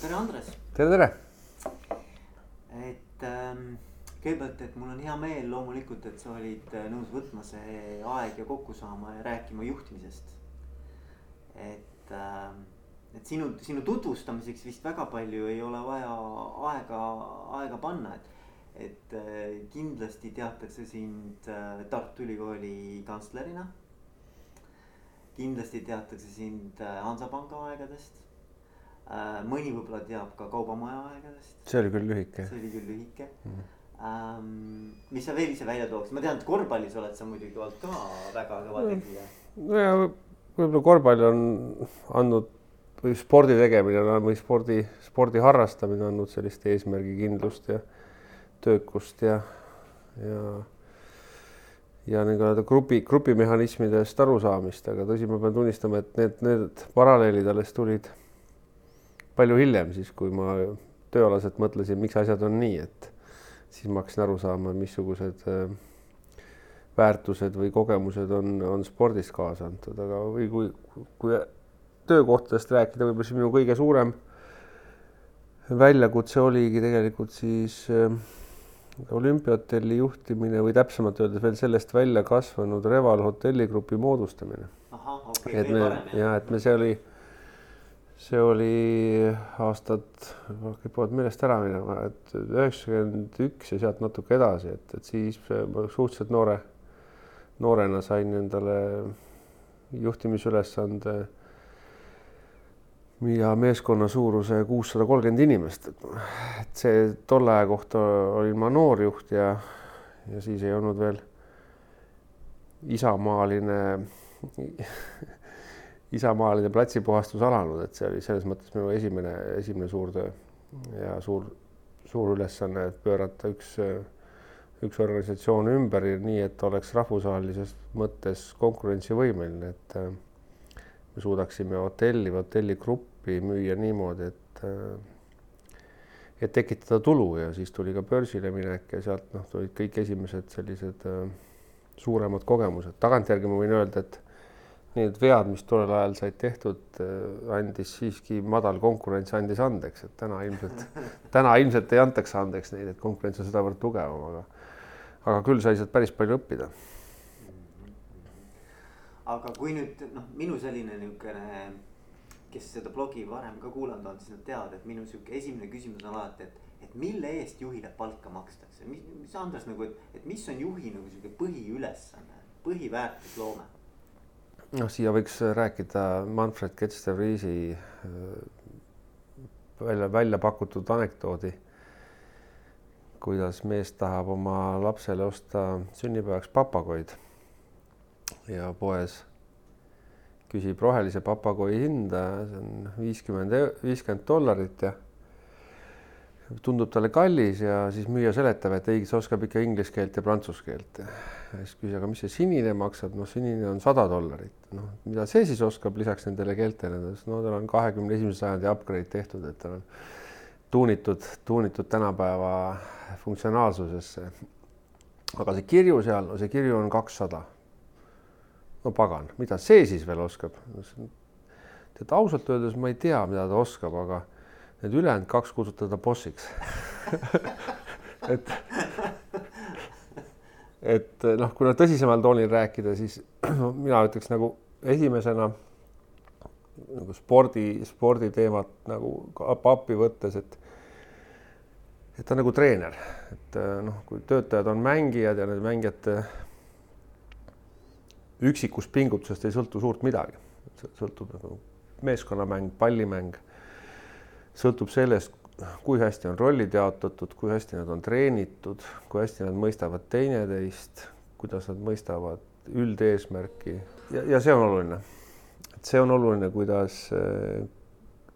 tere, Andres. tere, tere. et ähm, kõigepealt, et mul on hea meel loomulikult, et sa olid äh, nõus võtma see aeg ja kokku saama ja rääkima juhtimisest. et ähm, et sinu, sinu tutvustamiseks vist väga palju ei ole vaja aega, aega panna, et et äh, kindlasti teatakse sind äh, Tartu Ülikooli kantslerina. kindlasti teatakse sind äh, Hansapanga aegadest. Mõni võib-olla teab ka Kaubamaja aegadest. see oli küll lühike. see oli küll lühike mm. Um, mis sa veel ise välja tooksid, ma tean, et korvpallis oled sa muidugi olnud ka väga kõva tegija. nojah, võib-olla korvpall on andnud või spordi tegemine on või spordi, spordi harrastamine andnud sellist eesmärgikindlust ja töökust ja, ja ja nii-öelda grupi, grupimehhanismidest arusaamist, aga tõsi, ma pean tunnistama, et need, need paralleelid alles tulid palju hiljem, siis kui ma tööalaselt mõtlesin, miks asjad on nii, et siis ma hakkasin aru saama, missugused äh, väärtused või kogemused on, on spordis kaasa antud, aga või kui, kui töökohtadest rääkida, võib-olla siis minu kõige suurem väljakutse oligi tegelikult siis äh, olümpiahotelli juhtimine või täpsemalt öeldes veel sellest välja kasvanud Reval hotelligrupi moodustamine. Okay, et me ja et me, see oli, see oli aastad, kipuvad meelest ära minema, et üheksakümmend üks ja sealt natuke edasi, et, et siis ma suhteliselt noore, noorena sain endale juhtimisülesande ja meeskonna suuruse kuussada kolmkümmend inimest, et see tolle aja kohta olin ma noor juht ja, ja siis ei olnud veel isamaaline isamaaline platsipuhastus alanud, et see oli selles mõttes minu esimene, esimene suur töö ja suur, suur ülesanne, et pöörata üks, üks organisatsioon ümber nii, et oleks rahvusvahelises mõttes konkurentsivõimeline, et me suudaksime hotelli hotelligruppi müüa niimoodi, et et tekitada tulu ja siis tuli ka börsile minek ja sealt noh, tulid kõik esimesed sellised suuremad kogemused. tagantjärgi ma võin öelda, et need vead, mis tollel ajal said tehtud, andis siiski madal konkurents andis andeks, et täna ilmselt, täna ilmselt ei antaks andeks neid, et konkurents on sedavõrd tugevam, aga aga küll sai sealt päris palju õppida aga kui nüüd noh, minu selline niisugune, kes seda blogi varem ka kuulanud on, siis nad teavad, et minu sihuke esimene küsimus on alati, et, et mille eest juhile palka makstakse, mis, mis Andres nagu, et, et mis on juhi nagu sihuke põhiülesanne, põhiväärtusloome? Noh, siia võiks rääkida Manfred Kets-de-Vriesi välja, välja pakutud anekdoodi, kuidas mees tahab oma lapsele osta sünnipäevaks papagoid ja poes küsib rohelise papagoi hinda, see on viiskümmend, viiskümmend dollarit ja tundub talle kallis ja siis müüja seletab, et ei, see oskab ikka inglise keelt ja prantsuse keelt. Siis küsis, aga mis see sinine maksab, noh, sinine on sada dollarit, noh, mida see siis oskab lisaks nendele keeltele, no tal on kahekümne esimese sajandi upgrade tehtud, et tal on tuunitud, tuunitud tänapäeva funktsionaalsusesse. aga see kirju seal, no see kirju on kakssada. No pagan, mida see siis veel oskab? tead ausalt öeldes ma ei tea, mida ta oskab, aga need ülejäänud kaks kutsutada bossiks. Et, et noh, kuna tõsisemal toonil rääkida, siis no, mina ütleks nagu esimesena nagu spordi, sporditeemat nagu appi võttes, et et ta on nagu treener, et noh, kui töötajad on mängijad ja need mängijate üksikust pingutusest ei sõltu suurt midagi, sõltub nagu meeskonnamäng, pallimäng, sõltub sellest, kui hästi on rollid jaotatud, kui hästi nad on treenitud, kui hästi nad mõistavad teineteist, kuidas nad mõistavad üldeesmärki ja, ja see on oluline. et see on oluline, kuidas eh,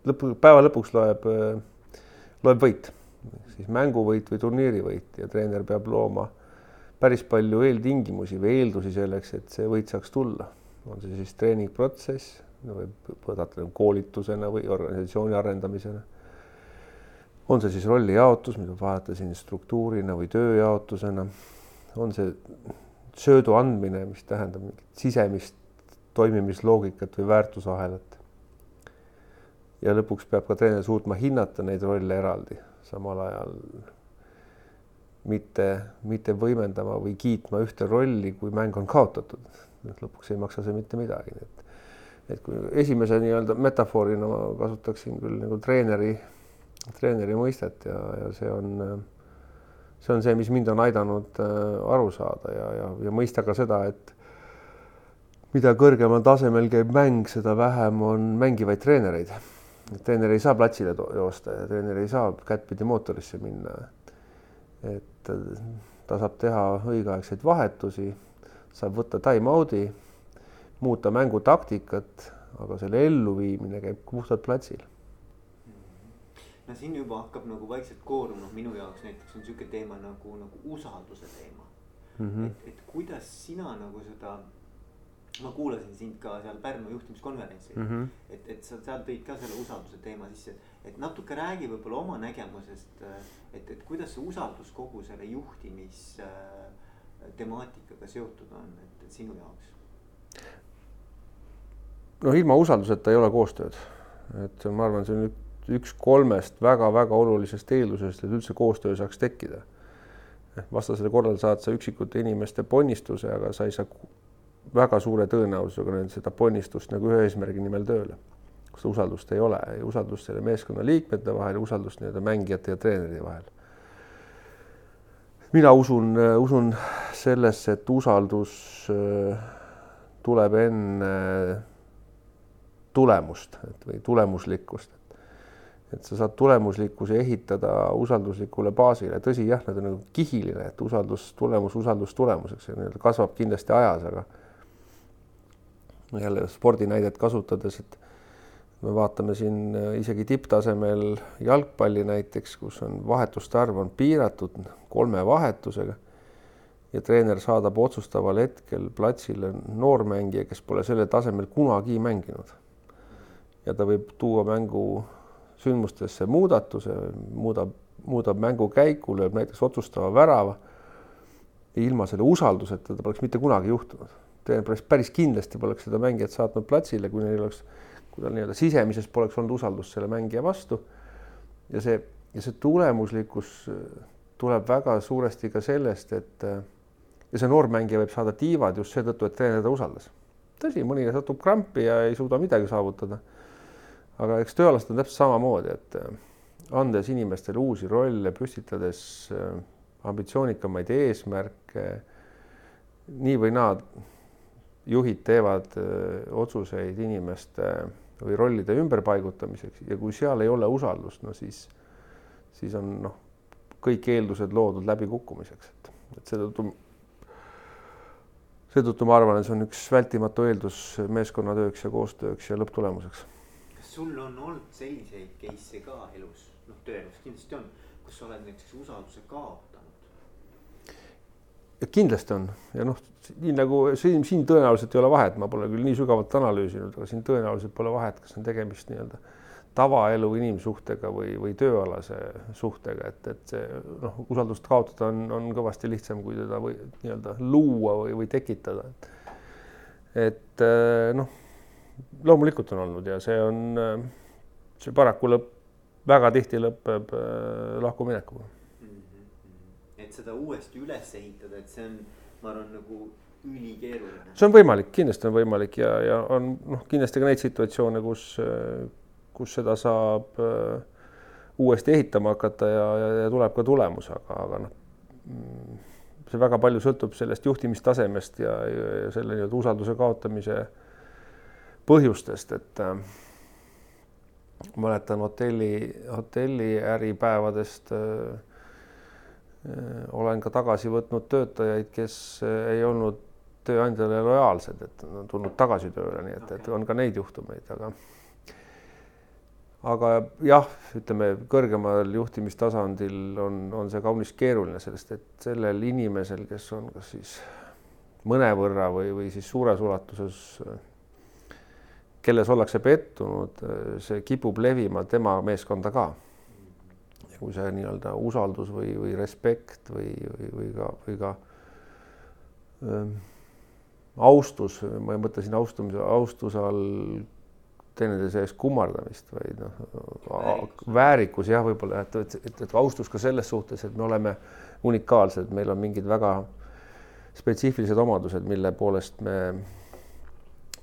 lõpu, päeva lõpuks loeb, eh, loeb võit, siis mänguvõit või turniirivõit ja treener peab looma päris palju eeltingimusi või eeldusi selleks, et see võit saaks tulla. on see siis treeningprotsess, vaadata nagu koolitusena või organisatsiooni arendamisena. On see siis rollijaotus, mida vaadata siin struktuurina või tööjaotusena. on see söödu andmine, mis tähendab mingit sisemist toimimisloogikat või väärtusahelat. ja lõpuks peab ka treener suutma hinnata neid rolle eraldi, samal ajal mitte, mitte võimendama või kiitma ühte rolli, kui mäng on kaotatud. et lõpuks ei maksa see mitte midagi, et et kui esimese nii-öelda metafoorina ma kasutaksin küll nagu treeneri, treeneri mõistet ja, ja see on, see on see, mis mind on aidanud äh, aru saada ja, ja, ja mõista ka seda, et mida kõrgemal tasemel käib mäng, seda vähem on mängivaid treenereid. treener ei saa platsile joosta ja treener ei saa kättpidi mootorisse minna. et ta saab teha õigeaegseid vahetusi, saab võtta time-out'i, muuta mängutaktikat, aga selle elluviimine käib puhtalt platsil. No siin juba hakkab nagu vaikselt kooruma, noh minu jaoks näiteks on niisugune teema nagu, nagu usalduse teema mm. -hmm. et, et kuidas sina nagu seda ma kuulasin sind ka seal Pärnu juhtimiskonverentsil mm, -hmm. et, et sa seal tõid ka selle usalduse teema sisse, et natuke räägi võib-olla oma nägemusest. et, et kuidas see usaldus kogu selle juhtimistemaatikaga seotud on, et, et sinu jaoks? no ilma usalduseta ei ole koostööd, et ma arvan, see on üks kolmest väga-väga olulisest eeldusest, et üldse koostöö saaks tekkida. vastasel korral saad sa üksikute inimeste ponnistuse, aga sa ei saa väga suure tõenäosusega nüüd seda ponnistust nagu ühe eesmärgi nimel tööle, kus usaldust ei ole, usaldust selle meeskonna liikmete vahel, usaldust nii-öelda mängijate ja treeneri vahel. mina usun, usun sellesse, et usaldus äh, tuleb enne tulemust et või tulemuslikkust. Et sa saad tulemuslikkuse ehitada usalduslikule baasile, tõsi, jah, need on nagu kihiline, et usaldus, tulemus, usaldus tulemuseks, nii-öelda kasvab kindlasti ajas, aga jälle spordinäidet kasutades, et me vaatame siin äh, isegi tipptasemel jalgpalli näiteks, kus on vahetuste arv on piiratud kolme vahetusega ja treener saadab otsustaval hetkel platsile noormängija, kes pole sellel tasemel kunagi mänginud. ja ta võib tuua mängu sündmustesse muudatuse, muudab, muudab mängu käiku, lööb näiteks otsustava värava. ilma selle usalduseta ta poleks mitte kunagi juhtunud treener päris kindlasti poleks seda mängijat saatnud platsile, kui neil oleks, kui tal nii-öelda sisemises poleks olnud usaldust selle mängija vastu. ja see, ja see tulemuslikkus tuleb väga suuresti ka sellest, et ja see noor mängija võib saada tiivad just seetõttu, et treener teda usaldas. tõsi, mõni satub krampi ja ei suuda midagi saavutada. Aga eks tööalased on täpselt samamoodi, et äh, andes inimestele uusi rolle, püstitades ambitsioonikamaid eesmärke, nii või naa juhid teevad otsuseid inimeste või rollide ümberpaigutamiseks ja kui seal ei ole usaldust, no siis, siis on noh, kõik eeldused loodud läbikukkumiseks, et, et seetõttu, seetõttu ma arvan, et see on üks vältimatu eeldus meeskonnatööks ja koostööks ja lõpptulemuseks. Kas sul on olnud selliseid case'e ka elus, noh, tööelus kindlasti on, kus sa oled näiteks usalduse kaotanud? kindlasti on ja noh, nii nagu siin, siin tõenäoliselt ei ole vahet, ma pole küll nii sügavalt analüüsinud, aga siin tõenäoliselt pole vahet, kas on tegemist nii-öelda tavaelu inimsuhtega või, või tööalase suhtega, et, et see noh, usaldust kaotada on, on kõvasti lihtsam, kui teda või nii-öelda luua või, või tekitada. et eh, noh, loomulikult on olnud ja see on, see paraku lõpp, väga tihti lõpeb eh, lahkuminekuga et seda uuesti üles ehitada, et see on, ma arvan, nagu ülikeeruline. see on võimalik, kindlasti on võimalik ja, ja on noh, kindlasti ka neid situatsioone, kus, kus seda saab uh, uuesti ehitama hakata ja, ja, ja tuleb ka tulemus, aga, aga noh, see väga palju sõltub sellest juhtimistasemest ja, ja, ja selle nii-öelda usalduse kaotamise põhjustest, et äh, mäletan hotelli, hotelliäripäevadest äh, Äh, olen ka tagasi võtnud töötajaid, kes äh, ei olnud tööandjale lojaalsed, et on tulnud tagasi tööle, nii et, et on ka neid juhtumeid, aga aga jah, ütleme kõrgemal juhtimistasandil on, on see kaunis keeruline, sellest, et sellel inimesel, kes on kas siis mõnevõrra või, või siis suures ulatuses, kelles ollakse pettunud, see kipub levima tema meeskonda ka. Kui see nii-öelda usaldus või, või respekt või, või, või ka, või ka ähm, austus, ma ei mõtle siin austumise, austuse all teineteise ees kummardamist, vaid noh, väärikus jah, võib-olla et, et, et, et austus ka selles suhtes, et me oleme unikaalsed, meil on mingid väga spetsiifilised omadused, mille poolest me,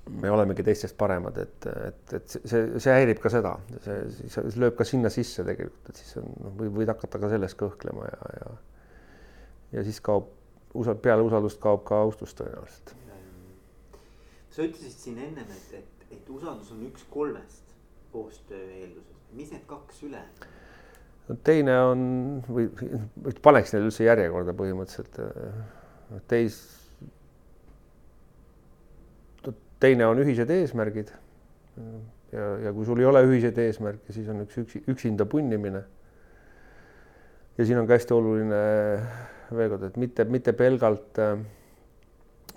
me olemegi teistest paremad, et, et, et see, see häirib ka seda, see, see lööb ka sinna sisse tegelikult, et siis on, noh, võid hakata ka selles kõhklema ja, ja ja siis kaob usal-, peale usaldust kaob ka austus tõenäoliselt. sa ütlesid siin ennem, et, et, et usaldus on üks kolmest koostöö eeldusest, mis need kaks ülejäänud on? no teine on või, paneks need üldse järjekorda põhimõtteliselt. teis, teine on ühised eesmärgid. ja, ja kui sul ei ole ühiseid eesmärke, siis on üks üksi, üksinda punnimine. ja siin on ka hästi oluline veel kord, et mitte, mitte pelgalt,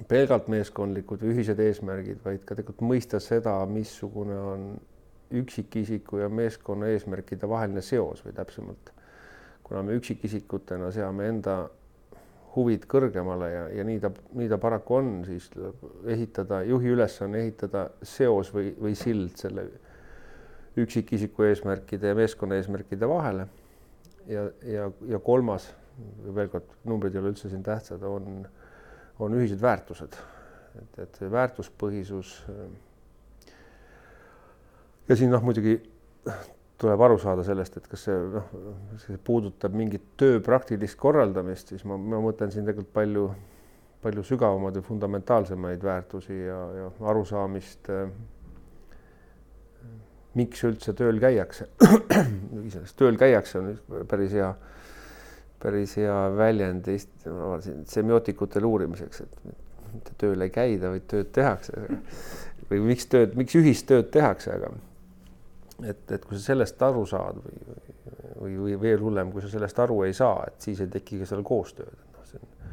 pelgalt meeskondlikud või ühised eesmärgid, vaid ka tegelikult mõista seda, missugune on üksikisiku ja meeskonna eesmärkide vaheline seos või täpsemalt, kuna me üksikisikutena seame enda huvid kõrgemale ja, ja nii ta, nii ta paraku on, siis ehitada, juhi ülesanne ehitada seos või, või sild selle üksikisiku eesmärkide ja meeskonna eesmärkide vahele. ja, ja, ja kolmas veel kord, numbrid ei ole üldse siin tähtsad, on, on ühised väärtused. et, et väärtuspõhisus. ja siin noh, muidugi tuleb aru saada sellest, et kas see noh, see puudutab mingit töö praktilist korraldamist, siis ma, ma mõtlen siin tegelikult palju, palju sügavamaid ja fundamentaalsemaid väärtusi ja, ja arusaamist miks üldse tööl käiakse iseenesest tööl käiakse on päris hea päris hea väljend Eesti, semiootikutele uurimiseks, et mitte tööl ei käida, vaid tööd tehakse. või miks tööd, miks ühistööd tehakse, aga et, et kui sa sellest aru saad või, või, või veel hullem, kui sa sellest aru ei saa, et siis ei teki ka seal koostööd. noh, see on,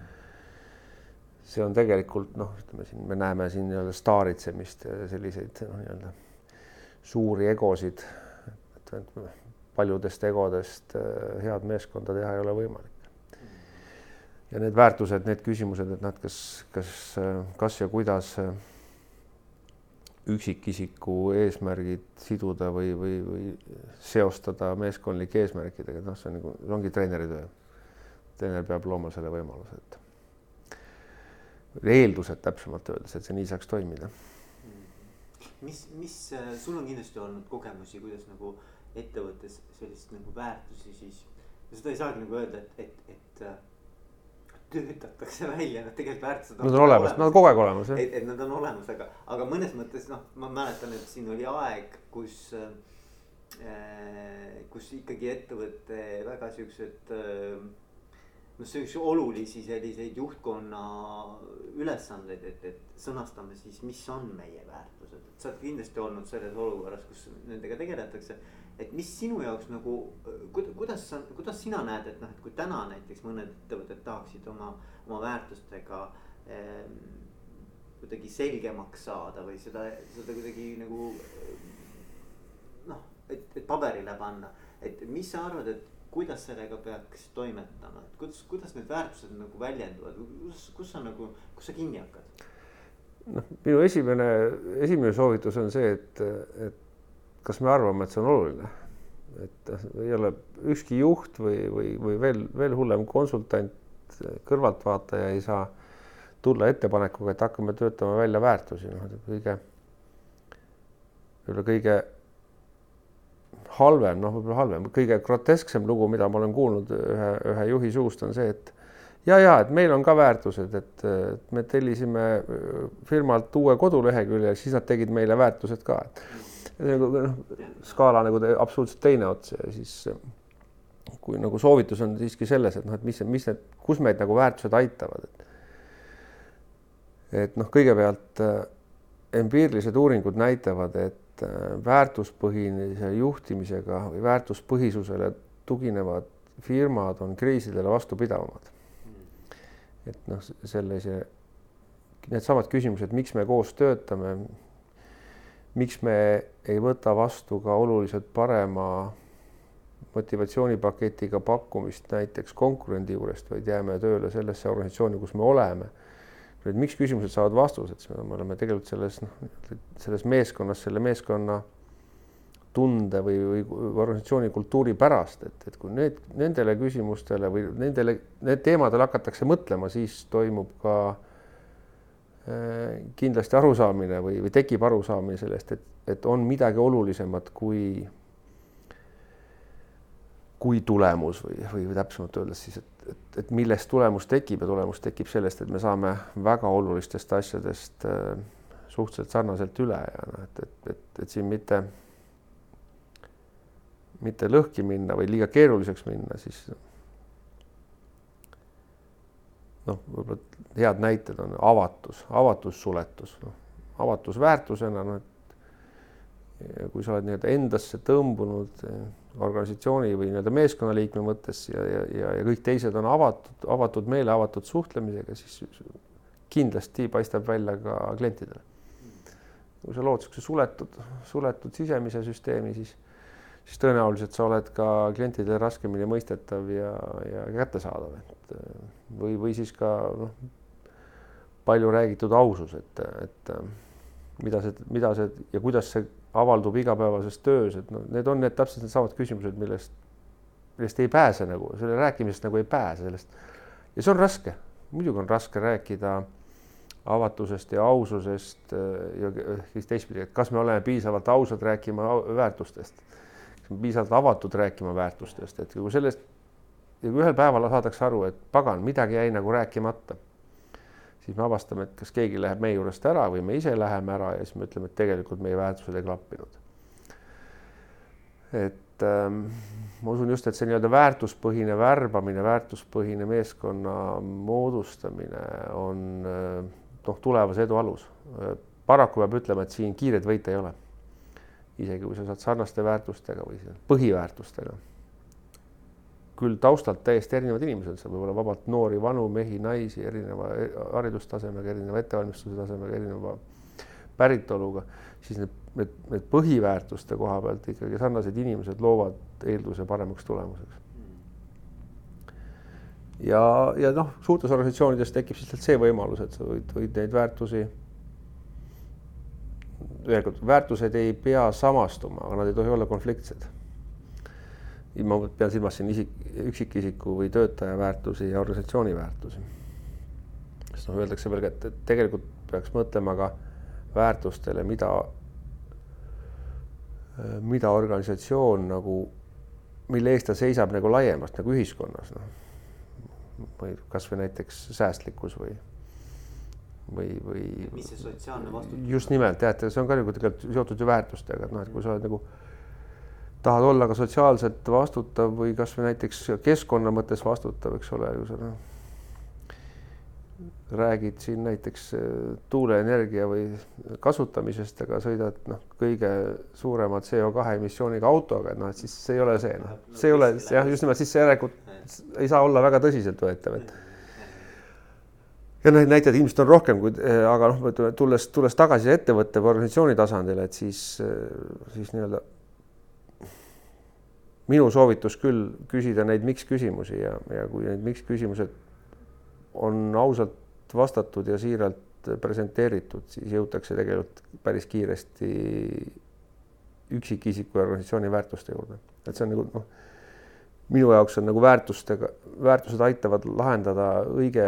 see on tegelikult noh, ütleme siin me näeme siin nii-öelda staaritsemist ja selliseid noh, nii-öelda suuri egosid. et, et paljudest egodest äh, head meeskonda teha ei ole võimalik. ja need väärtused, need küsimused, et nad, kas, kas, kas ja kuidas äh, üksikisiku eesmärgid siduda või, või, või seostada meeskondlike eesmärkidega, noh, see on nagu, ongi treeneri töö. treener peab looma selle võimaluse, et eeldused täpsemalt öeldes, et see nii saaks toimida. mis, mis sul on kindlasti olnud kogemusi, kuidas nagu ettevõttes sellist nagu väärtusi, siis seda ei saagi nagu öelda, et, et, et töötatakse välja, noh tegelikult väärtused. Nad on olemas, nad on kogu aeg olemas jah. et, et nad on olemas, aga, aga mõnes mõttes noh, ma mäletan, et siin oli aeg, kus äh,. kus ikkagi ettevõte väga siuksed äh, noh, siukseid olulisi selliseid juhtkonna ülesandeid, et, et sõnastame siis, mis on meie väärtused, et sa oled kindlasti olnud selles olukorras, kus nendega tegeletakse et mis sinu jaoks nagu, kuidas sa, kuidas sina näed, et noh, et kui täna näiteks mõned ettevõtted tahaksid oma, oma väärtustega eh, kuidagi selgemaks saada või seda, seda kuidagi nagu noh, et, et paberile panna, et mis sa arvad, et kuidas sellega peaks toimetama, et kuidas, kuidas need väärtused nagu väljenduvad, kus, kus sa nagu, kus sa kinni hakkad? noh, minu esimene, esimene soovitus on see, et, et kas me arvame, et see on oluline? et ei ole ükski juht või, või, või veel, veel hullem konsultant, kõrvaltvaataja ei saa tulla ettepanekuga, et hakkame töötama välja väärtusi, noh, kõige, võib-olla kõige halvem, noh, võib-olla halvem, kõige grotesksem lugu, mida ma olen kuulnud ühe, ühe juhi suust, on see, et ja, ja et meil on ka väärtused, et me tellisime firmalt uue kodulehekülje, siis nad tegid meile väärtused ka, nagu noh, skaala nagu te, absoluutselt teine ots ja siis kui nagu soovitus on siiski selles, et noh, et mis, mis need, kus meid nagu väärtused aitavad, et et noh, kõigepealt äh, empiirilised uuringud näitavad, et äh, väärtuspõhise juhtimisega või väärtuspõhisusele tuginevad firmad on kriisidele vastupidavamad. et noh, sellise, needsamad küsimused, miks me koos töötame miks me ei võta vastu ka oluliselt parema motivatsioonipaketiga pakkumist näiteks konkurendi juurest, vaid jääme tööle sellesse organisatsiooni, kus me oleme, need miks küsimused saavad vastused, siis me oleme tegelikult selles noh, selles meeskonnas, selle meeskonna tunde või, või organisatsiooni kultuuri pärast, et, et kui need nendele küsimustele või nendele, need teemadele hakatakse mõtlema, siis toimub ka äh, kindlasti arusaamine või, või tekib arusaamine sellest, et, et on midagi olulisemat kui kui tulemus või, või, või täpsemalt öeldes siis, et, et, et millest tulemus tekib ja tulemus tekib sellest, et me saame väga olulistest asjadest äh, suhteliselt sarnaselt üle ja noh, et, et, et, et siin mitte, mitte lõhki minna või liiga keeruliseks minna, siis noh, võib-olla head näited on avatus, avatus, suletus, noh, avatus väärtusena, noh, et kui sa oled nii-öelda endasse tõmbunud organisatsiooni või nii-öelda meeskonnaliikme mõttes ja, ja, ja, ja kõik teised on avatud, avatud meele, avatud suhtlemisega, siis kindlasti paistab välja ka klientidele. kui sa lood niisuguse suletud, suletud sisemise süsteemi, siis, siis tõenäoliselt sa oled ka klientidele raskemini mõistetav ja, ja kättesaadav, et või, või siis ka noh, palju räägitud ausus, et, et mida see, mida see ja kuidas see avaldub igapäevases töös, et noh, need on need täpselt needsamad küsimused, millest, millest ei pääse nagu, selle rääkimisest nagu ei pääse sellest. ja see on raske, muidugi on raske rääkida avatusest ja aususest ja siis teistpidi, et kas me oleme piisavalt ausad rääkima väärtustest, piisavalt avatud rääkima väärtustest, et kui sellest ja kui ühel päeval saadakse aru, et pagan, midagi jäi nagu rääkimata siis me avastame, et kas keegi läheb meie juurest ära või me ise läheme ära ja siis me ütleme, et tegelikult meie väärtused ei klappinud. et ähm, ma usun just, et see nii-öelda väärtuspõhine värbamine, väärtuspõhine meeskonna moodustamine on äh, noh, tulevase edu alus. paraku peab ütlema, et siin kiireid võite ei ole. isegi kui sa saad sarnaste väärtustega või põhiväärtustega küll taustalt täiesti erinevad inimesed, seal võib olla vabalt noori, vanu mehi, naisi, erineva haridustasemega, erineva ettevalmistuse tasemega, erineva päritoluga, siis need, need, need põhiväärtuste koha pealt ikkagi sarnased inimesed loovad eelduse paremaks tulemuseks. ja, ja noh, suurtes organisatsioonides tekib lihtsalt see võimalus, et sa võid, võid neid väärtusi ühelt poolt väärtused ei pea samastuma, aga nad ei tohi olla konfliktsed ma pean silmas siin isik, üksikisiku või töötaja väärtusi ja organisatsiooni väärtusi. sest noh, öeldakse veel ka, et, et tegelikult peaks mõtlema ka väärtustele, mida, mida organisatsioon nagu, mille eest ta seisab nagu laiemalt nagu ühiskonnas, noh. või kasvõi näiteks säästlikkus või, või, või. mis see sotsiaalne vastutus? just nimelt jah, et see on ka nagu tegelikult seotud ju väärtustega, et noh, et kui sa oled nagu tahad olla ka sotsiaalselt vastutav või kasvõi näiteks keskkonna mõttes vastutav, eks ole ju sa noh, räägid siin näiteks äh, tuuleenergia või kasutamisest, aga sõidad noh, kõige suurema CO2 emissiooniga autoga, et noh, et siis see ei ole see noh, see ei ole jah, just nimelt siis see järelikult ei saa olla väga tõsiseltvõetav, et ja neid näiteid ilmselt on rohkem, kui aga noh, tulles, tulles tagasi ettevõtte või organisatsiooni tasandile, et siis, siis nii-öelda minu soovitus küll küsida neid miks küsimusi ja, ja kui need miks küsimused on ausalt vastatud ja siiralt presenteeritud, siis jõutakse tegelikult päris kiiresti üksikisiku ja organisatsiooni väärtuste juurde, et see on nagu noh, minu jaoks on nagu väärtustega, väärtused aitavad lahendada õige,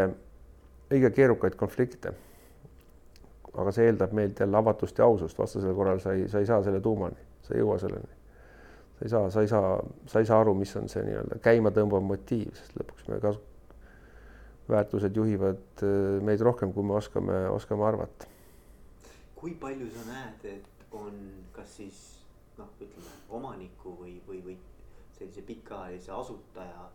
õige keerukaid konflikte. aga see eeldab meilt jälle avatust ja ausust, vastasel korral sa ei, sa ei saa selle tuumani, sa ei jõua selleni sa ei saa, sa ei saa, sa ei saa aru, mis on see nii-öelda käimatõmbav motiiv, sest lõpuks me ka väärtused juhivad äh, meid rohkem, kui me oskame, oskame arvata. kui palju sa näed, et on, kas siis noh, ütleme omaniku või, või, või sellise pikaajalise asutaja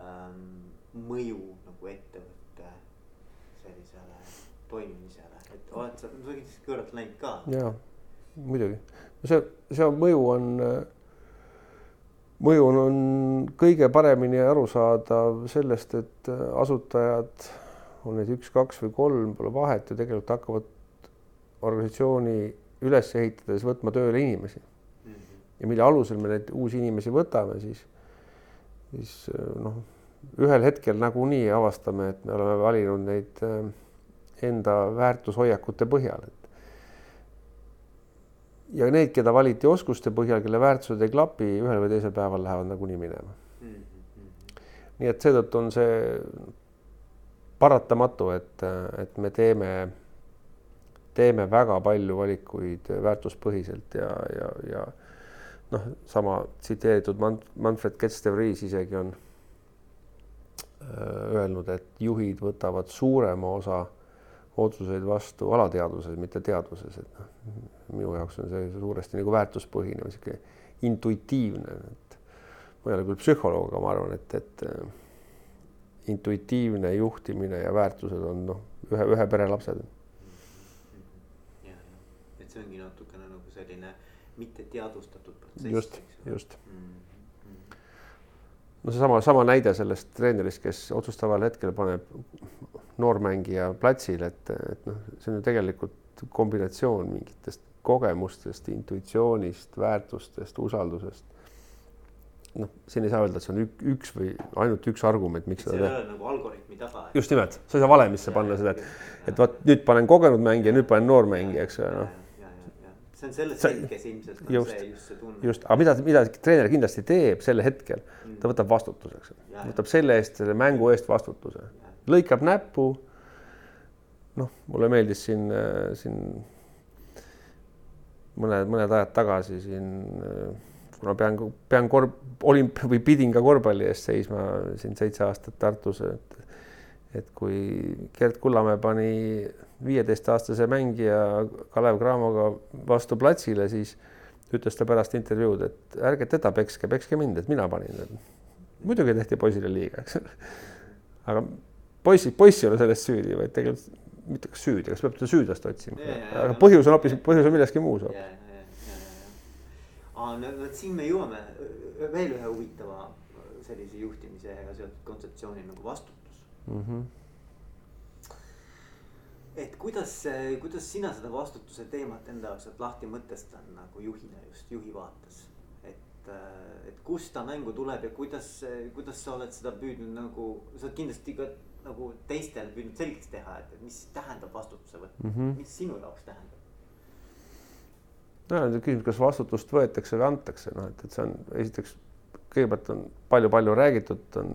ähm, mõju nagu ettevõtte sellisele toimimisele, et oled sa, sa oled kõrvalt näinud ka? jaa, muidugi, see, see mõju on äh, mõju on kõige paremini arusaadav sellest, et asutajad, on neid üks, kaks või kolm, pole vahet ju tegelikult hakkavad organisatsiooni üles ehitades võtma tööle inimesi mm. -hmm. ja mille alusel me neid uusi inimesi võtame, siis, siis noh, ühel hetkel nagunii avastame, et me oleme valinud neid äh, enda väärtushoiakute põhjal, et ja need, keda valiti oskuste põhjal, kelle väärtused ei klapi, ühel või teisel päeval lähevad nagunii minema mm. -hmm. nii et seetõttu on see paratamatu, et, et me teeme, teeme väga palju valikuid väärtuspõhiselt ja, ja, ja noh, sama tsiteeritud Manfred Ketz-de-Vries isegi on äh, öelnud, et juhid võtavad suurema osa otsuseid vastu alateadvuses, mitte teadvuses, et noh, minu jaoks on see suuresti nagu väärtuspõhine või sihuke intuitiivne, et ma ei ole küll psühholoog, aga ma arvan, et, et intuitiivne juhtimine ja väärtused on noh, ühe, ühe pere lapsed. et see ongi natukene nagu selline mitte teadvustatud protsess. just, just mm. -hmm. no seesama, sama näide sellest treenerist, kes otsustaval hetkel paneb noormängija platsil, et, et noh, see on ju tegelikult kombinatsioon mingitest kogemustest, intuitsioonist, väärtustest, usaldusest. noh, siin ei saa öelda, et see on ük, üks või ainult üks argument, miks seda teha. nagu algoritmi taga. just nimelt, sa ei saa valemisse ja, panna seda, et, et vot nüüd panen kogenud mängija, nüüd panen noormängija, eks ole, noh see on selles hetkes ilmselt on just, see just see tunne. just, aga mida, mida treener kindlasti teeb sel hetkel, ta võtab vastutuseks, võtab selle eest, selle mängu eest vastutuse, lõikab näppu. noh, mulle meeldis siin, siin mõned, mõned ajad tagasi siin, kuna pean, pean korv, olin või pidin ka korvpalli eest seisma siin seitse aastat Tartus, et et kui Gerd Kullamäe pani viieteistaastase mängija Kalev Cramoga vastu platsile, siis ütles ta pärast intervjuud, et ärge teda pekske, pekske mind, et mina panin. muidugi tehti poisile liiga, eks. aga poiss, poiss ei ole selles süüdi, vaid tegelikult mitte kas süüdi, kas peab teda süüdlast otsima, aga põhjus on hoopis, põhjus on milleski muus hoopis. aa, no vot siin me jõuame veel ühe huvitava sellise juhtimisega seotud kontseptsiooni nagu vastutus mm. -hmm. et kuidas, kuidas sina seda vastutuse teemat enda jaoks oled lahti mõtestanud nagu juhina just juhi vaates? et, et kust ta mängu tuleb ja kuidas, kuidas sa oled seda püüdnud nagu, sa oled kindlasti ka nagu teistel püüdnud selgeks teha, et, mis tähendab vastutuse võtmine mm, -hmm. mis sinu jaoks tähendab? no on küsimus, kas vastutust võetakse või antakse, noh, et, et see on esiteks kõigepealt on palju-palju räägitud, on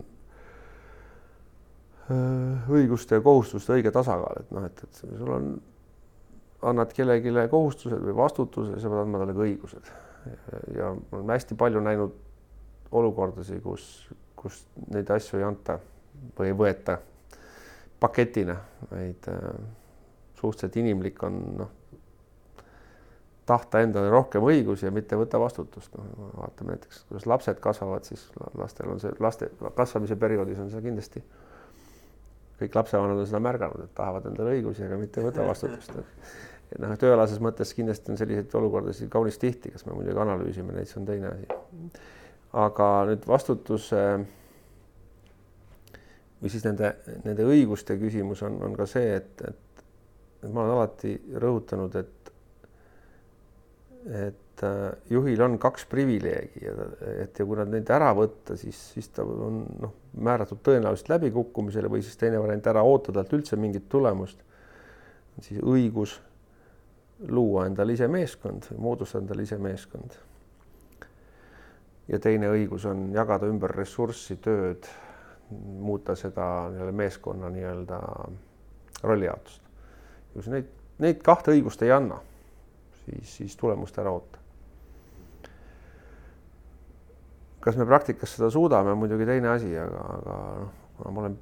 äh, õiguste ja kohustuste õige tasakaal, et noh, et, et sul on, annad kellelegi kohustused või vastutuse, sa pead andma talle ka õigused. ja ma olen hästi palju näinud olukordasid, kus, kus neid asju ei anta või ei võeta paketina, vaid äh, suhteliselt inimlik on noh, tahta endale rohkem õigusi ja mitte võtta vastutust, noh vaatame näiteks, kuidas lapsed kasvavad, siis lastel on see laste kasvamise perioodis on see kindlasti. kõik lapsevanemad on seda märganud, et tahavad endale õigusi, aga mitte võtta vastutust. et noh, tööalases mõttes kindlasti on selliseid olukordasid kaunis tihti, kas me muidugi analüüsime neid, see on teine asi. aga nüüd vastutuse äh, või siis nende, nende õiguste küsimus on, on ka see, et, et, et ma olen alati rõhutanud, et, et äh, juhil on kaks privileegi ja et ja kui nad neid ära võtta, siis, siis ta on noh, määratud tõenäoliselt läbikukkumisele või siis teine variant ära oota talt üldse mingit tulemust. siis õigus luua endale ise meeskond, moodustada endale ise meeskond. ja teine õigus on jagada ümber ressurssi, tööd muuta seda meeskonna nii-öelda rollijaotust. kui sa neid, neid kahte õigust ei anna, siis, siis tulemust ära oota. kas me praktikas seda suudame, muidugi teine asi, aga, aga noh, kuna ma olen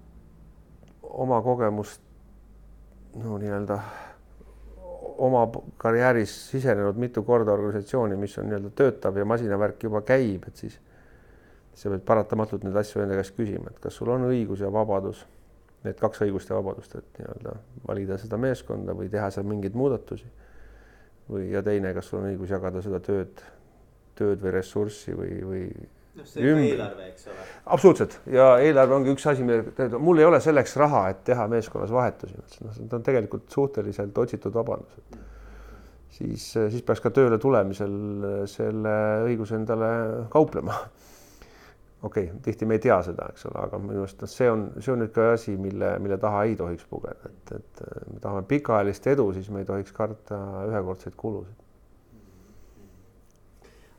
oma kogemust no nii-öelda oma karjääris sisenenud mitu korda organisatsiooni, mis on nii-öelda töötav ja masinavärk juba käib, et siis sa pead paratamatult neid asju enda käest küsima, et kas sul on õigus ja vabadus, need kaks õigust ja vabadust, et nii-öelda valida seda meeskonda või teha seal mingeid muudatusi. või, ja teine, kas sul on õigus jagada seda tööd, tööd või ressurssi või, või. noh, see on eelarve, eks ole. absoluutselt ja eelarve ongi üks asi, mille, mul ei ole selleks raha, et teha meeskonnas vahetusi, noh, see on tegelikult suhteliselt otsitud vabandus, et siis, siis peaks ka tööle tulemisel selle õiguse endale kauplema okei okay,, tihti me ei tea seda, eks ole, aga minu arust noh, see on, see on niisugune asi, mille, mille taha ei tohiks pugeda, et, et me tahame pikaajalist edu, siis me ei tohiks karta ühekordseid kulusid.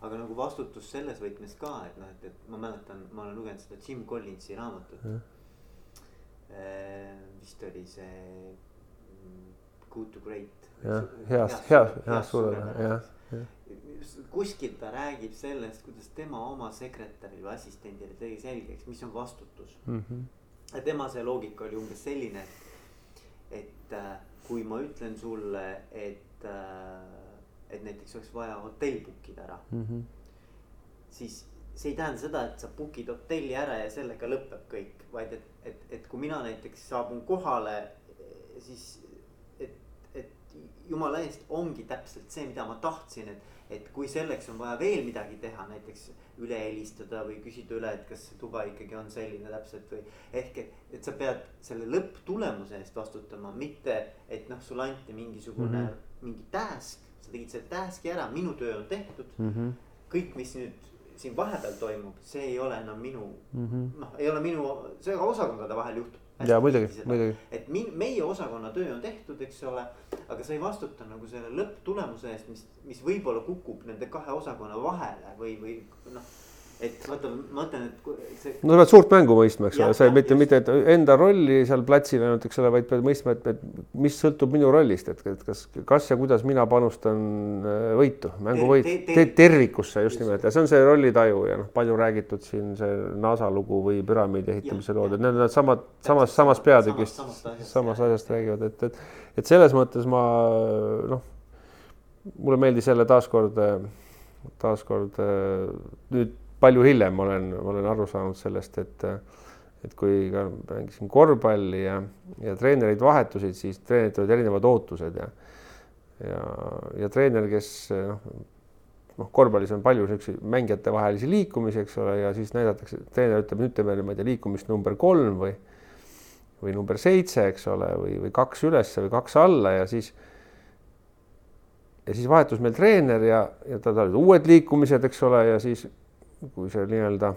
aga nagu vastutus selles võtmes ka, et noh, et, et ma mäletan, ma olen lugenud seda Jim Collinsi raamatut. Äh, vist oli see mm, Good to Great. jah, heast, heast, heast suurele, jah kuskil ta räägib sellest, kuidas tema oma sekretäril või assistendile tegi selgeks, mis on vastutus mm. -hmm. ja tema see loogika oli umbes selline, et, et äh, kui ma ütlen sulle, et äh,, et näiteks oleks vaja hotell book ida ära mm. -hmm. siis see ei tähenda seda, et sa book'id hotelli ära ja sellega lõpeb kõik, vaid et, et, et kui mina näiteks saabun kohale, siis et, et jumala eest ongi täpselt see, mida ma tahtsin, et et kui selleks on vaja veel midagi teha, näiteks üle helistada või küsida üle, et kas see tuba ikkagi on selline täpselt või. ehk et, et sa pead selle lõpptulemuse eest vastutama, mitte et noh, sulle anti mingisugune mm, -hmm. mingi task, sa tegid selle task'i ära, minu töö on tehtud mm. -hmm. kõik, mis nüüd siin vahepeal toimub, see ei ole enam minu mm -hmm., noh, ei ole minu, see osakondade vahel juhtub ja muidugi, muidugi. et min, meie osakonna töö on tehtud, eks ole, aga sa ei vastuta nagu selle lõpptulemuse eest, mis, mis võib-olla kukub nende kahe osakonna vahele või, või noh et vaata, ma mõtlen, et see. no sa pead suurt mängu mõistma, eks ole, sa ei mitte, mitte enda rolli seal platsil ainult, eks ole, vaid pead mõistma, et, et mis sõltub minu rollist, et, et kas, kas ja kuidas mina panustan äh, võitu, mängu võitu te, te, te, tervikusse just nimelt. Ja see on see rollitaju ja noh, palju räägitud siin see NASA lugu või püramiidi ehitamise lood, et need on samad, samas, samas peatükist, samast asjast räägivad, et, et, et selles mõttes ma noh, mulle meeldis jälle taaskord, taaskord nüüd palju hiljem olen, olen aru saanud sellest, et et kui ka mängisin korvpalli ja, ja treenerid vahetusid, siis treeneritel olid erinevad ootused ja ja, ja treener, kes noh, noh, korvpallis on palju niisuguseid mängijatevahelisi liikumisi, eks ole, ja siis näidatakse, treener ütleb, nüüd teeme, ma ei tea, liikumist number kolm või või number seitse, eks ole, või, või kaks ülesse või kaks alla ja siis ja siis vahetus meil treener ja, ja tal olid uued liikumised, eks ole, ja siis kui see nii-öelda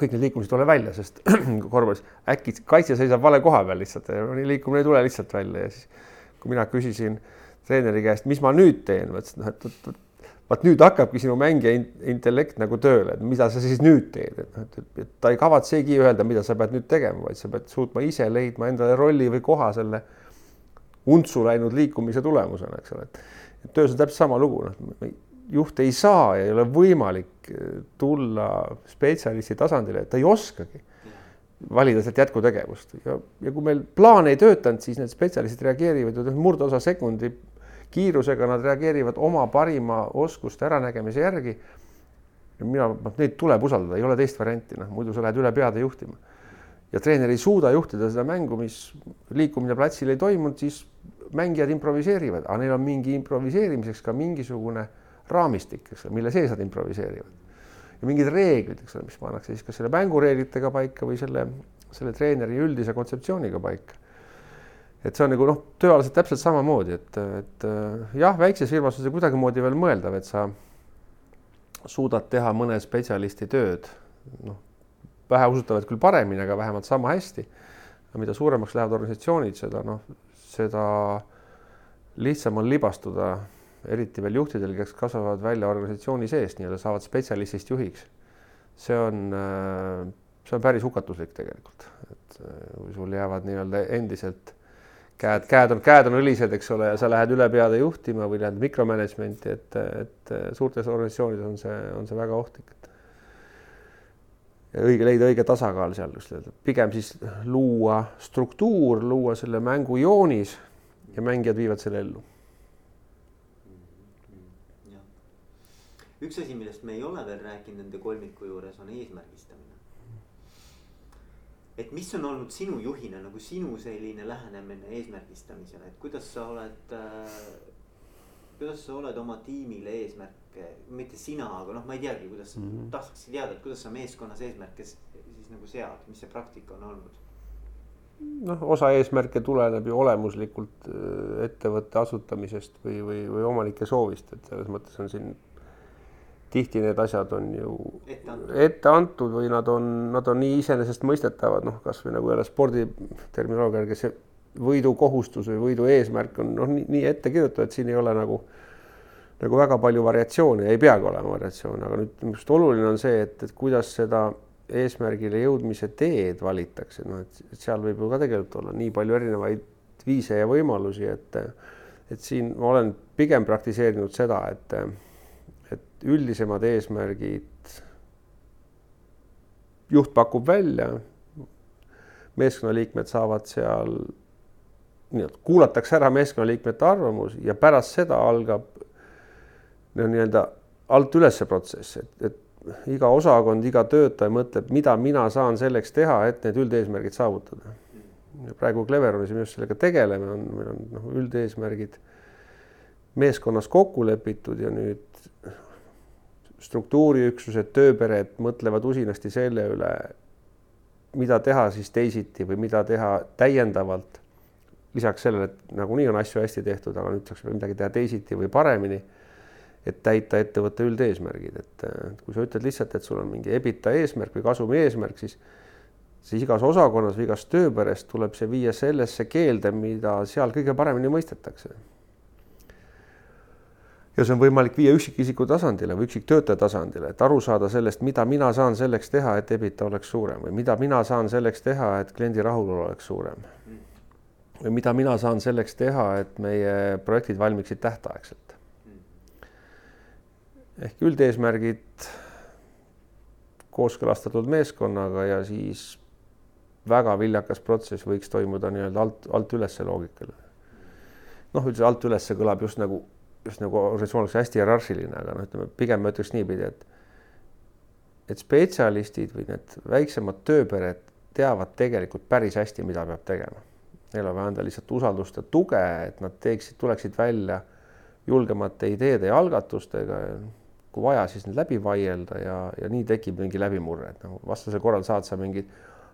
kõik need liikumised ei tule välja, sest korvpallis äkki kaitse seisab vale koha peal lihtsalt liikumine ei tule lihtsalt välja ja siis kui mina küsisin treeneri käest, mis ma nüüd teen, ma ütlesin, noh, et, et vaat nüüd hakkabki sinu mängija intellekt nagu tööle, et mida sa siis nüüd teed, et et, et ta ei kavatsegi öelda, mida sa pead nüüd tegema, vaid sa pead suutma ise leidma endale rolli või koha selle untsu läinud liikumise tulemusena, eks ole, et töös on täpselt sama lugu, noh juht ei saa ei ole võimalik eh, tulla spetsialisti tasandile, ta ei oskagi valida sealt jätkutegevust ja, ja kui meil plaan ei töötanud, siis need spetsialistid reageerivad ju murdosa sekundi kiirusega, nad reageerivad oma parima oskuste äranägemise järgi. mina, noh, neid tuleb usaldada, ei ole teist varianti, noh muidu sa lähed üle peade juhtima. ja treener ei suuda juhtida seda mängu, mis liikumine platsil ei toimunud, siis mängijad improviseerivad, aga neil on mingi improviseerimiseks ka mingisugune raamistik, eks ole, mille sees nad improviseerivad. ja mingid reeglid, eks ole, mis pannakse siis kas selle mängureeglitega paika või selle, selle treeneri üldise kontseptsiooniga paika. et see on nagu noh, tööalaselt täpselt samamoodi, et, et jah, väikses firmas on see kuidagimoodi veel mõeldav, et sa suudad teha mõne spetsialisti tööd, noh, väheusutavalt küll paremini, aga vähemalt sama hästi. mida suuremaks lähevad organisatsioonid, seda noh, seda lihtsam on libastuda eriti veel juhtidel, kes kasvavad välja organisatsiooni seest, nii-öelda saavad spetsialistist juhiks. see on, äh, see on päris hukatuslik tegelikult, et äh, kui sul jäävad nii-öelda endiselt käed, käed on, käed on õlised, eks ole, ja sa lähed üle peade juhtima või lähed mikromanagement'i, et, et suurtes organisatsioonides on see, on see väga ohtlik. õige, leida õige tasakaal seal just, pigem siis luua struktuur, luua selle mängu joonis ja mängijad viivad selle ellu üks asi, millest me ei ole veel rääkinud nende kolmiku juures, on eesmärgistamine. et mis on olnud sinu juhina nagu sinu selline lähenemine eesmärgistamisele, et kuidas sa oled äh,, kuidas sa oled oma tiimile eesmärke, mitte sina, aga noh, ma ei teagi, kuidas mm -hmm. tahakski teada, et kuidas sa meeskonnas eesmärke siis nagu sead, mis see praktika on olnud? noh, osa eesmärke tuleneb ju olemuslikult äh, ettevõtte asutamisest või, või, või omanike soovist, et selles mõttes on siin tihti need asjad on ju ette antud. ette antud või nad on, nad on nii iseenesestmõistetavad, noh, kasvõi nagu jälle sporditerminoloogia järgi see võidukohustus või võidu eesmärk on noh, nii, ette kirjutatud, et siin ei ole nagu nagu väga palju variatsioone, ei peagi olema variatsioone, aga nüüd arust oluline on see, et, et kuidas seda eesmärgile jõudmise teed valitakse, noh, et seal võib ju ka tegelikult olla nii palju erinevaid viise ja võimalusi, et et siin ma olen pigem praktiseerinud seda, et üldisemad eesmärgid juht pakub välja, meeskonnaliikmed saavad seal nii-öelda kuulatakse ära meeskonnaliikmete arvamus ja pärast seda algab nii-öelda alt üles protsess, et, et iga osakond, iga töötaja mõtleb, mida mina saan selleks teha, et need üldeesmärgid saavutada. praegu Cleveronis me just sellega tegeleme, on, meil on noh, üldeesmärgid meeskonnas kokku lepitud ja nüüd struktuuriüksused, tööpered mõtlevad usinasti selle üle, mida teha siis teisiti või mida teha täiendavalt. lisaks sellele, et nagunii on asju hästi tehtud, aga nüüd saaks midagi teha teisiti või paremini. et täita ettevõtte üldeesmärgid, et kui sa ütled lihtsalt, et sul on mingi EBITDA eesmärk või kasumi eesmärk, siis siis igas osakonnas või igas tööperes tuleb see viia sellesse keelde, mida seal kõige paremini mõistetakse ja see on võimalik viia üksikisiku tasandile või üksiktöötaja tasandile, et aru saada sellest, mida mina saan selleks teha, et EBITDA oleks suurem või mida mina saan selleks teha, et kliendi rahulolu oleks suurem. või mida mina saan selleks teha, et meie projektid valmiksid tähtaegselt. ehk üldeesmärgid kooskõlastatud meeskonnaga ja siis väga viljakas protsess võiks toimuda nii-öelda alt, alt ülesse loogikale. noh, üldse alt ülesse kõlab just nagu just nagu organisatsioon oleks hästi hierarhiline, aga noh, ütleme pigem ma ütleks niipidi, et et spetsialistid või need väiksemad tööpered teavad tegelikult päris hästi, mida peab tegema. Neil on vaja anda lihtsalt usaldust ja tuge, et nad teeksid, tuleksid välja julgemate ideede ja algatustega. kui vaja, siis need läbi vaielda ja, ja nii tekib mingi läbimurre, et noh, vastasel korral saad sa mingid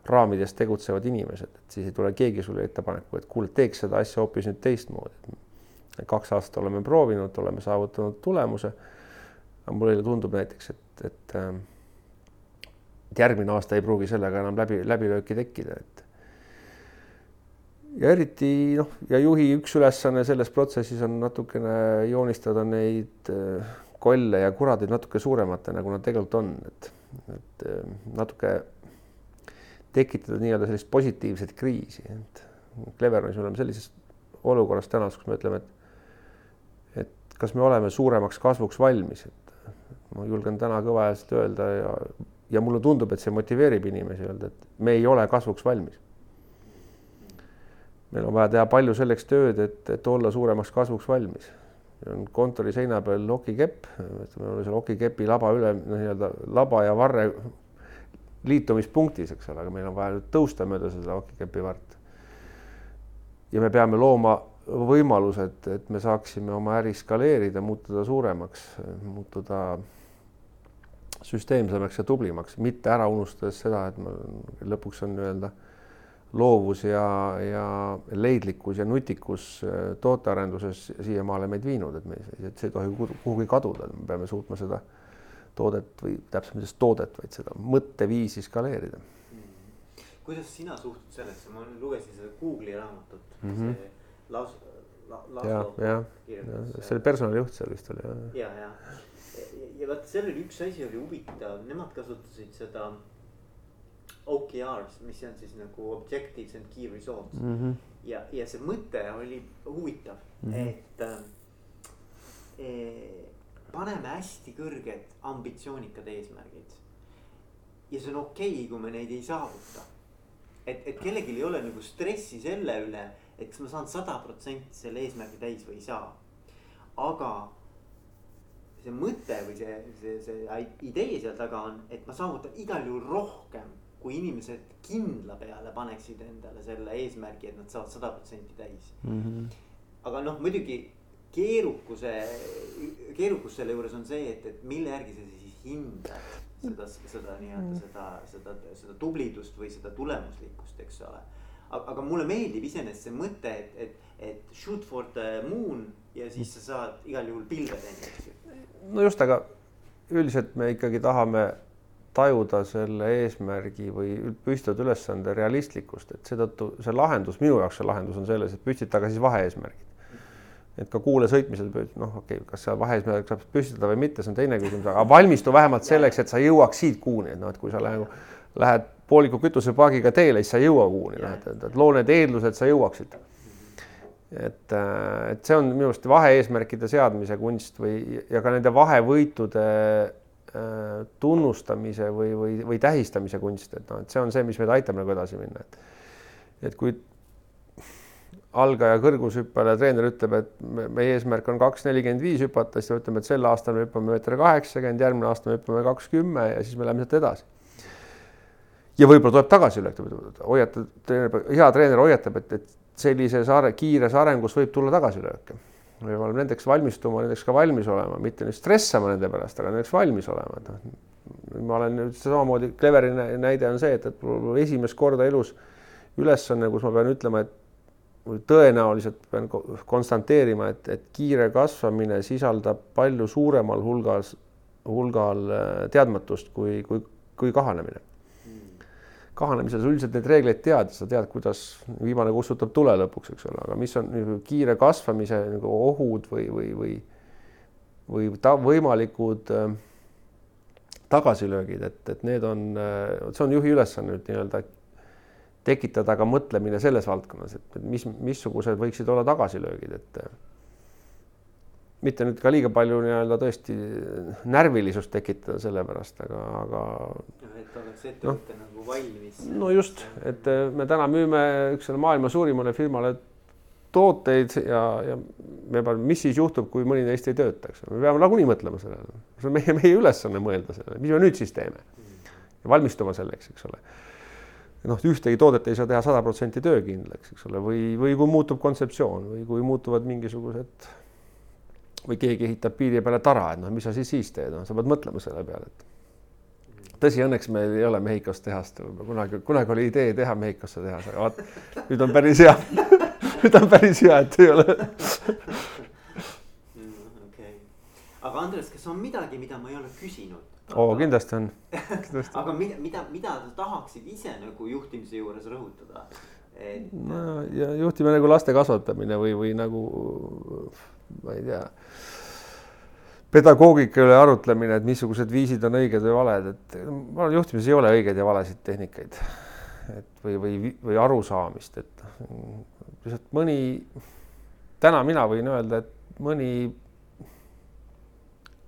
raamides tegutsevad inimesed, et siis ei tule keegi sulle ettepaneku, et kuule, teeks seda asja hoopis nüüd teistmoodi kaks aastat oleme proovinud, oleme saavutanud tulemuse. aga mulle tundub näiteks, et, et, ähm, et järgmine aasta ei pruugi sellega enam läbi, läbilööki tekkida, et. ja eriti noh, ja juhi üks ülesanne selles protsessis on natukene joonistada neid äh, kolle ja kuradeid natuke suurematena, kui nad tegelikult on, et, et äh, natuke tekitada nii-öelda sellist positiivset kriisi, et Cleveronis me oleme sellises olukorras täna, kus me ütleme, et kas me oleme suuremaks kasvuks valmis, et ma julgen täna kõva-häälselt öelda ja, ja mulle tundub, et see motiveerib inimesi öelda, et me ei ole kasvuks valmis. meil on vaja teha palju selleks tööd, et, et olla suuremaks kasvuks valmis. on kontori seina peal okikepp, ütleme, seal okikepi laba üle nii-öelda laba ja varre liitumispunktis, eks ole, aga meil on vaja nüüd tõusta mööda seda okikepi vart. ja me peame looma võimalused, et me saaksime oma äri skaleerida, muutuda suuremaks, muutuda süsteemsemaks ja tublimaks, mitte ära unustades seda, et me lõpuks on nii-öelda loovus ja, ja leidlikkus ja nutikus äh, tootearenduses siiamaale meid viinud, et me, et see ei tohi kuhugi kaduda, me peame suutma seda toodet või täpselt mitte toodet, vaid seda mõtteviisi skaleerida. kuidas sina suhtud sellesse, ma lugesin seda Google'i raamatut mm, -hmm. see Las- la,, Laslo. jah, jah, see oli personalijuht seal vist oli jah. ja, ja, ja, ja, ja vaat seal oli üks asi oli huvitav, nemad kasutasid seda. OKR-s, mis on siis nagu objectives and key results mm. -hmm. ja, ja see mõte oli huvitav mm, -hmm. et äh, paneme hästi kõrged ambitsioonikad eesmärgid. ja see on okei okay,, kui me neid ei saavuta. et, et kellelgi ei ole nagu stressi selle üle et kas ma saan sada protsenti selle eesmärgi täis või ei saa. aga see mõte või see, see, see idee seal taga on, et ma saavutan igal juhul rohkem, kui inimesed kindla peale paneksid endale selle eesmärgi, et nad saavad sada protsenti täis mm. -hmm. aga noh, muidugi keerukuse, keerukus selle juures on see, et, et mille järgi sa siis hindad seda, seda nii-öelda mm. seda, seda, seda tublidust või seda tulemuslikkust, eks ole aga mulle meeldib iseenesest see mõte, et, et, et shoot for the moon ja siis sa saad igal juhul pilvedeni, eks ju. no just, aga üldiselt me ikkagi tahame tajuda selle eesmärgi või püstitada ülesande realistlikkust, et seetõttu see lahendus, minu jaoks see lahendus on selles, et püstitada siis vaheeesmärgid. et ka kuule sõitmisel, noh, okei okay,, kas seal vaheeesmärk saab püstitada või mitte, see on teine küsimus, aga valmistu vähemalt selleks, et sa jõuaks siit kuuni, et noh, et kui sa lähed, lähed pooliku kütusepaagiga teele, siis sa ei jõua kuuni, noh, et, et loo need eeldused, sa jõuaksid et, äh, et see on minu arust vahe-eesmärkide seadmise kunst või, ja ka nende vahevõitude äh, tunnustamise või, või, või tähistamise kunst, et noh, et see on see, mis meid aitab nagu edasi minna, et et kui algaja kõrgushüppajale treener ütleb, et meie eesmärk on kaks nelikümmend viis hüpata, siis me ütleme, et sel aastal me hüppame meeter kaheksakümmend, järgmine aasta me hüppame kaks kümme ja siis me läheme sealt edasi. Ja võib-olla tuleb tagasilöök, hoiatab, hea treener hoiatab, et, et sellises are, kiires arengus võib tulla tagasilööke. me peame nendeks valmistuma, nendeks ka valmis olema, mitte nüüd stressama nende pärast, aga nendeks valmis olema, et noh. ma olen nüüd samamoodi, Cleveri näide on see, et, et mul esimest korda elus ülesanne, kus ma pean ütlema, et tõenäoliselt pean konstanteerima, et, et kiire kasvamine sisaldab palju suuremal hulgas, hulgal äh, teadmatust kui, kui, kui kahanemine kahanemises üldiselt neid reegleid tead, sa tead, kuidas viimane kustutab tule lõpuks, eks ole, aga mis on nagu kiire kasvamise nagu ohud või, või, või või ta võimalikud äh, tagasilöögid, et, et need on, äh, see on juhi ülesanne nüüd nii-öelda tekitada ka mõtlemine selles valdkonnas, et mis, missugused võiksid olla tagasilöögid, et mitte nüüd ka liiga palju nii-öelda tõesti närvilisust tekitada selle pärast, aga, aga. et oleks ettevõte no, nagu valmis. no just, et äh, me täna müüme üksele maailma suurimale firmale tooteid ja, ja me peame, mis siis juhtub, kui mõni neist ei tööta, eks me peame nagunii mõtlema sellele, see on meie, meie ülesanne mõelda sellele, mis me nüüd siis teeme valmistuma selleks, eks ole noh, ühtegi toodet ei saa teha sada protsenti töökindlaks, eks ole, või, või kui muutub kontseptsioon või kui muutuvad mingisugused või keegi ehitab piiri peale tara, et noh, mis sa siis siis teed, noh, sa pead mõtlema selle peale, et tõsi, õnneks meil ei ole Mehhikos tehast, kunagi, kunagi oli idee teha Mehhikosse tehas, aga vaat nüüd on päris hea nüüd on päris hea, et ei ole okay.. aga Andres, kas on midagi, mida ma ei ole küsinud? oo, kindlasti on aga mida, mida, mida sa tahaksid ise nagu juhtimise juures rõhutada? et. no ja juhtimine nagu laste kasvatamine või, või nagu ma ei tea, pedagoogika üle arutlemine, et missugused viisid on õiged või valed, et ma arvan, juhtimises ei ole õigeid ja valesid tehnikaid. et või, või, või arusaamist, et lihtsalt mõni, täna mina võin öelda, et mõni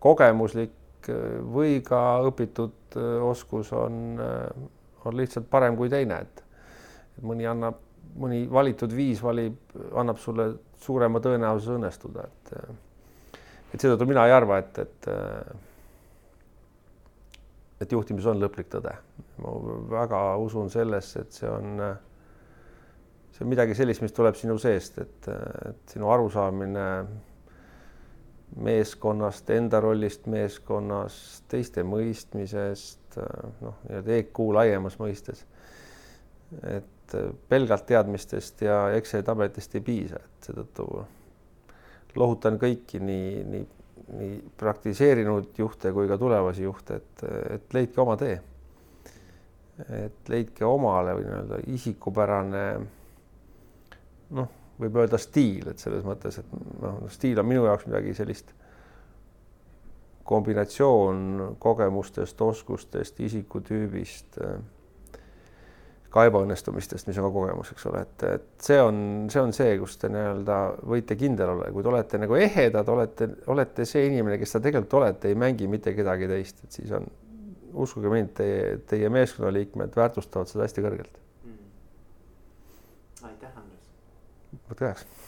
kogemuslik või ka õpitud oskus on, on lihtsalt parem kui teine, et mõni annab, mõni valitud viis valib, annab sulle suurema tõenäosuse õnnestuda, et et seetõttu mina ei arva, et, et et juhtimis on lõplik tõde. ma väga usun sellesse, et see on, see on midagi sellist, mis tuleb sinu seest, et, et sinu arusaamine meeskonnast, enda rollist meeskonnas, teiste mõistmisest, noh, nii-öelda EQ laiemas mõistes. Et et pelgalt teadmistest ja Exceli tabelitest ei piisa, et seetõttu lohutan kõiki nii, nii, nii praktiseerinud juhte kui ka tulevasi juhte, et, et leidke oma tee. et leidke omale või nii-öelda isikupärane noh, võib öelda stiil, et selles mõttes, et noh, stiil on minu jaoks midagi sellist kombinatsioon kogemustest, oskustest, isikutüübist ka ebaõnnestumistest, mis on ka kogemus, eks ole, et, et see on, see on see, kus te nii-öelda võite kindel olla, kui te olete nagu ehedad, olete, olete see inimene, kes te tegelikult olete, ei mängi mitte kedagi teist, et siis on, uskuge mind, teie, teie meeskonnaliikmed väärtustavad seda hästi kõrgelt. Mm.. aitäh, Andres. võtke heaks